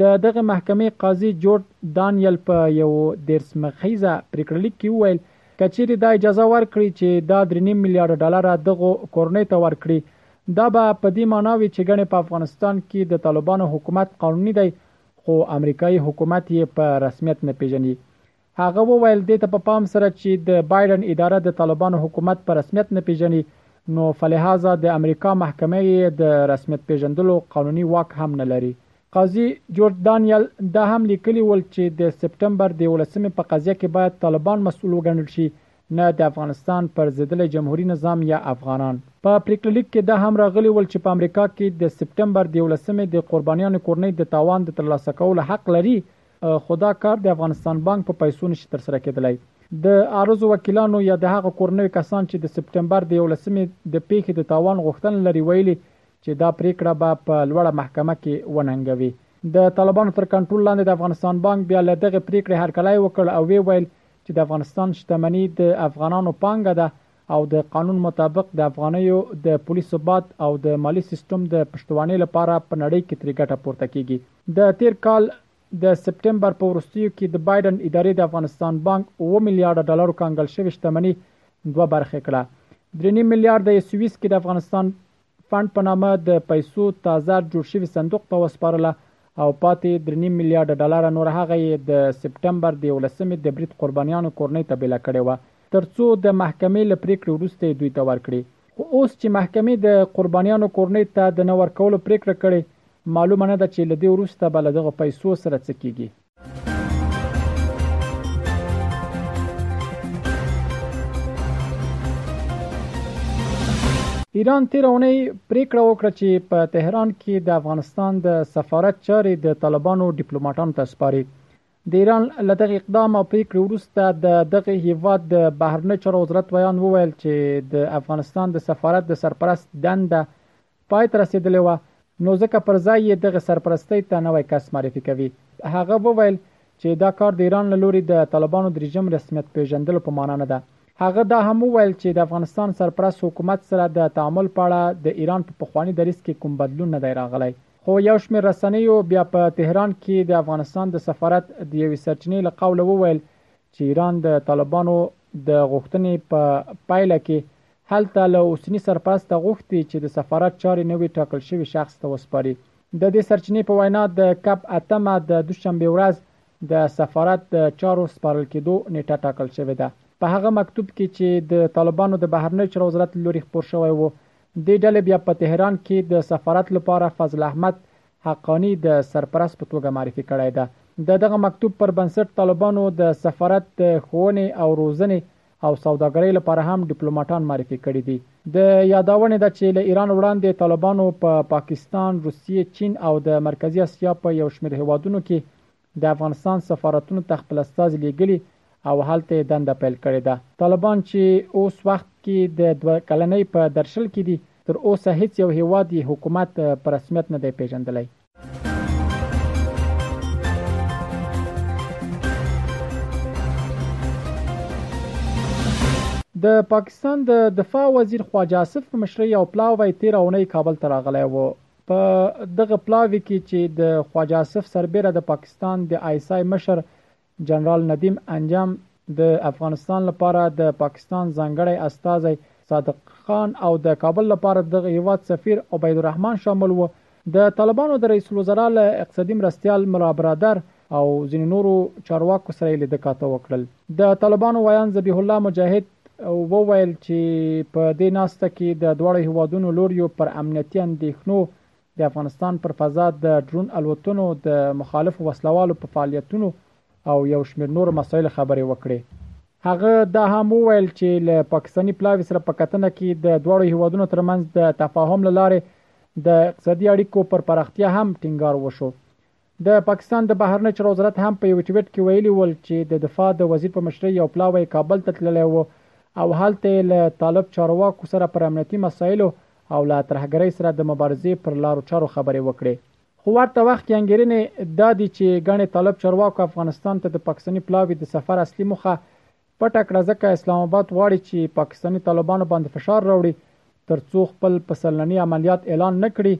د دغې محکمې قاضي جورد دانیل په یو دېرس مخیزه پرېکړهلیک کې وویل، که چېرې دا اجازه ورکړي چې دا درې نیم میلیارډه ډالره دغو کورنیو ته ورکړي، دا به په دې مانا وي چې ګڼې په افغانستان کې د طالبانو حکومت قانوني دی، خو امریکايي حکومت یې په رسمیت نه پېژني. هغه وویل دې ته په پام سره چې د بایډن اداره د طالبانو حکومت په رسمیت نه پیژني نو فلهذا د امریکا محکمه یې د رسمیت پیژندلو قانوني واک هم نه لري. قاضي جورج دانیل دا هم لیکلي ول چې د سپټمبر د یولسمې په قضیه کې باید طالبان مسؤل وګڼل شي نه د افغانستان پرځیدلی جمهوري نظام یا افغانان. په پریکړه لیک کې دا هم راغلي ول چې په امریکا کې د سپټمبر د یولسمې د قربانیانو کورنۍ د تاوان د ترلاسه کولو حق لري خو دا کار د افغانستان بانک په پیسو نشي ترسره کېدلای. د عارضو وکیلانو یا د هغه کورنیو کسان چې د سپټمبر د یولسمې د پېښې د تاوان غوښتنه لري ویلي چې دا پرېکړه به په لوړه محکمه کې وننګوي. د طالبانو تر کنټرول لاندې د افغانستان بانک بیا له دغې پرېکړې هرکلی وکړ او ویې ویل چې د افغانستان شتمني د افغانانو پانګه ده او د قانون مطابق د افغانیو د پولي ثبات او د مالي سیستم د پشتوانې لپاره په نړۍ کې ترې ګټه پورته کېږي. د تېر کال د سپټمبر په وروستیو کې د بایډن ادارې د افغانستان بانک اووه میلیارډه ډالرو کنګل شوې شتمني دوه برخې کړه. درې نیم میلیارډه یې سویس کې د افغانستان فنډ په نامه د پیسو تازه جوړ شوي صندوق ته وسپارله او پاتې درې نیم میلیارډه ډالره نوره هغه یې د سپټمبر د یولسمې د برید قربانیانو کورنۍ ته بېله کړې وه ترڅو د محکمې له پرېکړې وروسته یې دوی ته ورکړي. خو اوس چې محکمې د قربانیانو کورنۍ ته د نه ورکولو پریکړه کړې، معلومه نه ده چې له دې وروسته به له دغو پیسو سره څه کیږي. ایران تیره اونۍ پریکړه وکړه چې په تهران کې د افغانستان د سفارت چارې د طالبانو ډیپلوماټانو ته سپاري. د ایران له دغه اقدام او پریکړې وروسته د دغه هیواد د بهرنی چارو وزارت ویان وویل چې د افغانستان د سفارت د سرپرست دنده پای ته رسیدلې و نو ځکه پر ځای یې دغه سرپرستی ته نوی کس معرفي کوي هغه وویل چې دا کار د ایران له لوري د طالبانو د رژیم رسمیت پیژندلو په معنا نه ده هغه دا هم وویل چې د افغانستان سرپرست حکومت سره د تعامل په اړه د ایران په پخواني دریځ کې کوم بدلون نه دی راغلی خو یو شمېر رسنیو بیا په تهران کې د افغانستان د سفارت د یوې سرچینې له قوله وویل چې ایران د طالبانو د غوښتنې په پایله کې هلته له اوسني سرپرسته غوښتي چې د سفارت چارې نوي ټاکل شوي شخص ته وسپاري د دې سرچینې په وینا د کب اتمه د دوشنبې ورځ د سفارت د چارو سپارل کېدو نیټه ټاکل شوې ده په هغه مکتوب کې چې د طالبانو د بهرنیو چارو وزارت لوري خپور شوی وو دې ډلې بیا په تهران کې د سفارت لپاره فضل احمد حقاني د سرپرست په توګه معرفي کړی ده. د دغه مکتوب پر بنسټ طالبانو د سفارت د ښوونې او روزنې او سوداګرۍ لپاره هم ډیپلوماټان معرفي کړي دي. د یادونې ده چې له ایران وړاندې طالبانو په پاکستان، روسیې، چین او د مرکزي اسیا په یو شمېر هېوادونو کې د افغانستان سفارتونو ته خپل استازي لېږلي او هلته یې دنده پیل کړې ده. طالبان چې اوس وخت کې د دوه کلنۍ په درشل کې دي، تر اوسه هېڅ یو هېواد یې حکومت په رسمیت نه دی پېژندلی. د پاکستان د دفاع وزیر خواجه اصف په مشرۍ یو پلاوی تېره اوونۍ کابل ته راغلی و. په دغه پلاوي کې چې د خواجه آصف سربېره د پاکستان د آی اس آی مشر جنرال ندیم انجم، د افغانستان لپاره د پاکستان ځانګړی استازی صادق خان او د کابل لپاره د دغه هېواد سفیر عبیدالرحمن شامل وو، د طالبانو د رئیس الوزرا له اقتصادي مرستیال ملا برادر او ځینو نورو چارواکو سره یې لیده کاته وکړل د طالبانو ویاند ذبیح الله مجاهد وویل چې په دې ناسته کې د دواړو هیوادونو لوریو پر امنیتي اندېښنو د افغانستان پر فضا د ډرون الوتنو د مخالفو وسلوالو په فعالیتونو او یو شمېر نور مسایل خبرې وکړې هغه دا هم وویل چې له پاکستاني پلاوي سره په کتنه کې د دواړو هیوادونو ترمنځ د تفاهم لاره د اقتصادي اړیکو پر پراختیا هم ټینګار وشو د پاکستان د بهرنیو چارو وزارت هم په یوه ټویټ کې ویلي ول چې د دفاع د وزیر په مشرۍ یو پلاوی کابل ته تللی و او هلته یې له طالب چارواکو سره پر امنیتي مسایلو او له ترهګرۍ سره د مبارزې پر لارو چارو خبرې وکړې. خو ورته وخت کې انګېرنې دا دي چې ګڼې طالب چارواکو افغانستان ته د پاکستاني پلاوي د سفر اصلي موخه پټه کړه ځکه اسلام اباد غواړي چي پاکستاني طالبانو باندي فشار راوړي تر څو خپل پسرلني عمليات اعلان نه کړي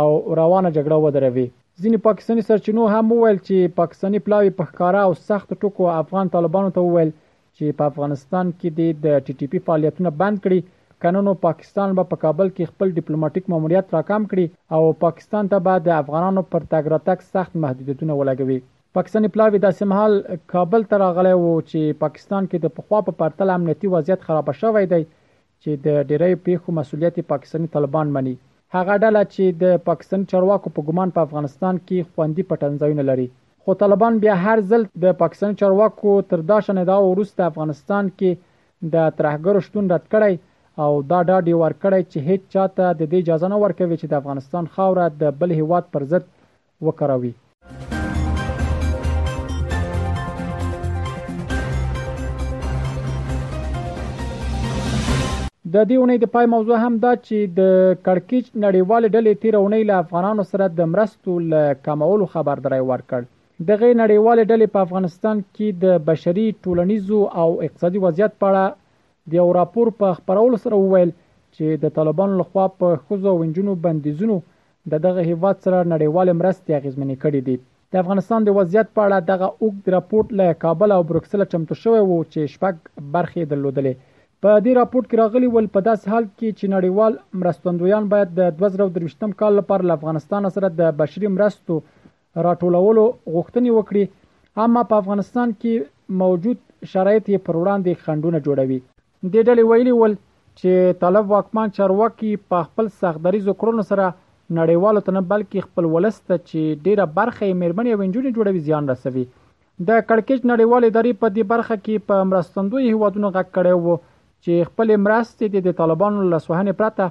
او روانه جګړه ودروي. ځيني پاکستاني سرچينو هم وويل چي پاکستاني پلاوي په ښکاره او سختو ټکو افغان طالبانو ته وويل چي په افغانستان کي دي د ټي ټي پي فعاليتونه بند کړي کنه نو پاکستان به په کابل کي خپل ډيپلوماټيک ماموريت راکم کړي او پاکستان ته به د افغانانو پر تګ راتګ سخت محدوديتونه ولګوي. پاکستاني پلاوی داسې مهال کابل ته راغلی وو چې پاکستان کې د پخوا په پرتله امنیتي وضعیت خراب شوی دی چې د ډیری پیښو مسولیت پاکستاني طالبان مني هغه ډله چې د پاکستاني چارواکو په ګمان په افغانستان کې خوندي پټنځایونه لري خو طالبان بیا هر ځل د پاکستاني چارواکو تر دا شان ادعا وروسته افغانستان کې د ترهګرو شتون رد کړی او دا ډاډ یې ورکړی چې هیڅ چاته د دې اجازه نه ورکوي چې د افغانستان خاوره د بل هیواد پر ضد وکاروي. د دې اونۍ د پای موضوع هم دا چې د کړکیچ نړیوالې ډلې تیر اونۍ له افغانانو سره د مرستو له کمولو خبرداری ورکړ. دغه نړیوالې ډلې په افغانستان کې د بشري، ټولنیزو او اقتصادي وضعیت په اړه د یو راپور په خپرولو سره وویل چې د طالبانو لخوا په ښځو او انجونو بندیزونو د دغه هېواد سره نړیوالې مرستې اغېزمنې کړې دي. د افغانستان د وضعیت په اړه دغه اوږد راپورټ له کابل او بروکسله چمتو شوی و چې شپږ برخې یې درلودلې. په دې راپورټ کې راغلي ول، په داسې حال کې چې نړیوال مرستندویان باید د دوه زره او درویشت م کال لپاره له افغانستانه سره د بشري مرستو راټولولو غوښتنې وکړي، اما په افغانستان کې موجود شرایط یې پر وړاندې خنډونه جوړوي. دې ډلې ویلي ول چې طالب واکمن چارواکي په خپل سخت دریزو کړنو سره نړیوالو ته نه بلکې خپل ولس ته چې ډیره برخه یې میرمنې او انجونې جوړوي زیان رسوي د کړکېچ نړیوال ادارې په دې برخه کې په مرستندوی هیوادونو غږ کړی وو چې خپل مرستې دې د طالبانو له لاسوهنې پرته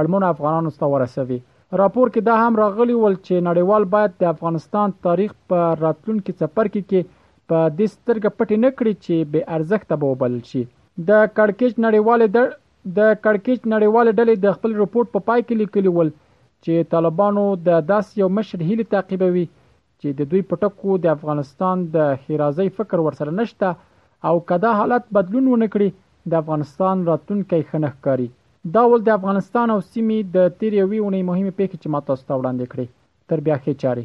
اړمنو افغانانو ته ورسوي راپور کې دا هم راغلی ول چې نړیوال باید د افغانستان تاریخ په راتلونکي څپرکي کې په دې سترګه پټې نه کړي چې بې ارزښته به وبلل شي. د کړکېچ نړیوالې د د کړکېچ نړیوالې ډلې د خپل رپورټ په پای کې لیکلي ول چې طالبانو د داسې یو مشر هیلې تعقیبوي چې د دوی په ټکو د افغانستان د ښېرازۍ فکر ورسره نشته او که دا حالت بدلون ونه کړي د افغانستان راتلونکی ښه نه ښکاري. دا ول د افغانستان او سیمې د تېرې یوې اونۍ مهمې پېښې چې ما تاسو ته وړاندې کړې. تر بیا ښې چارې.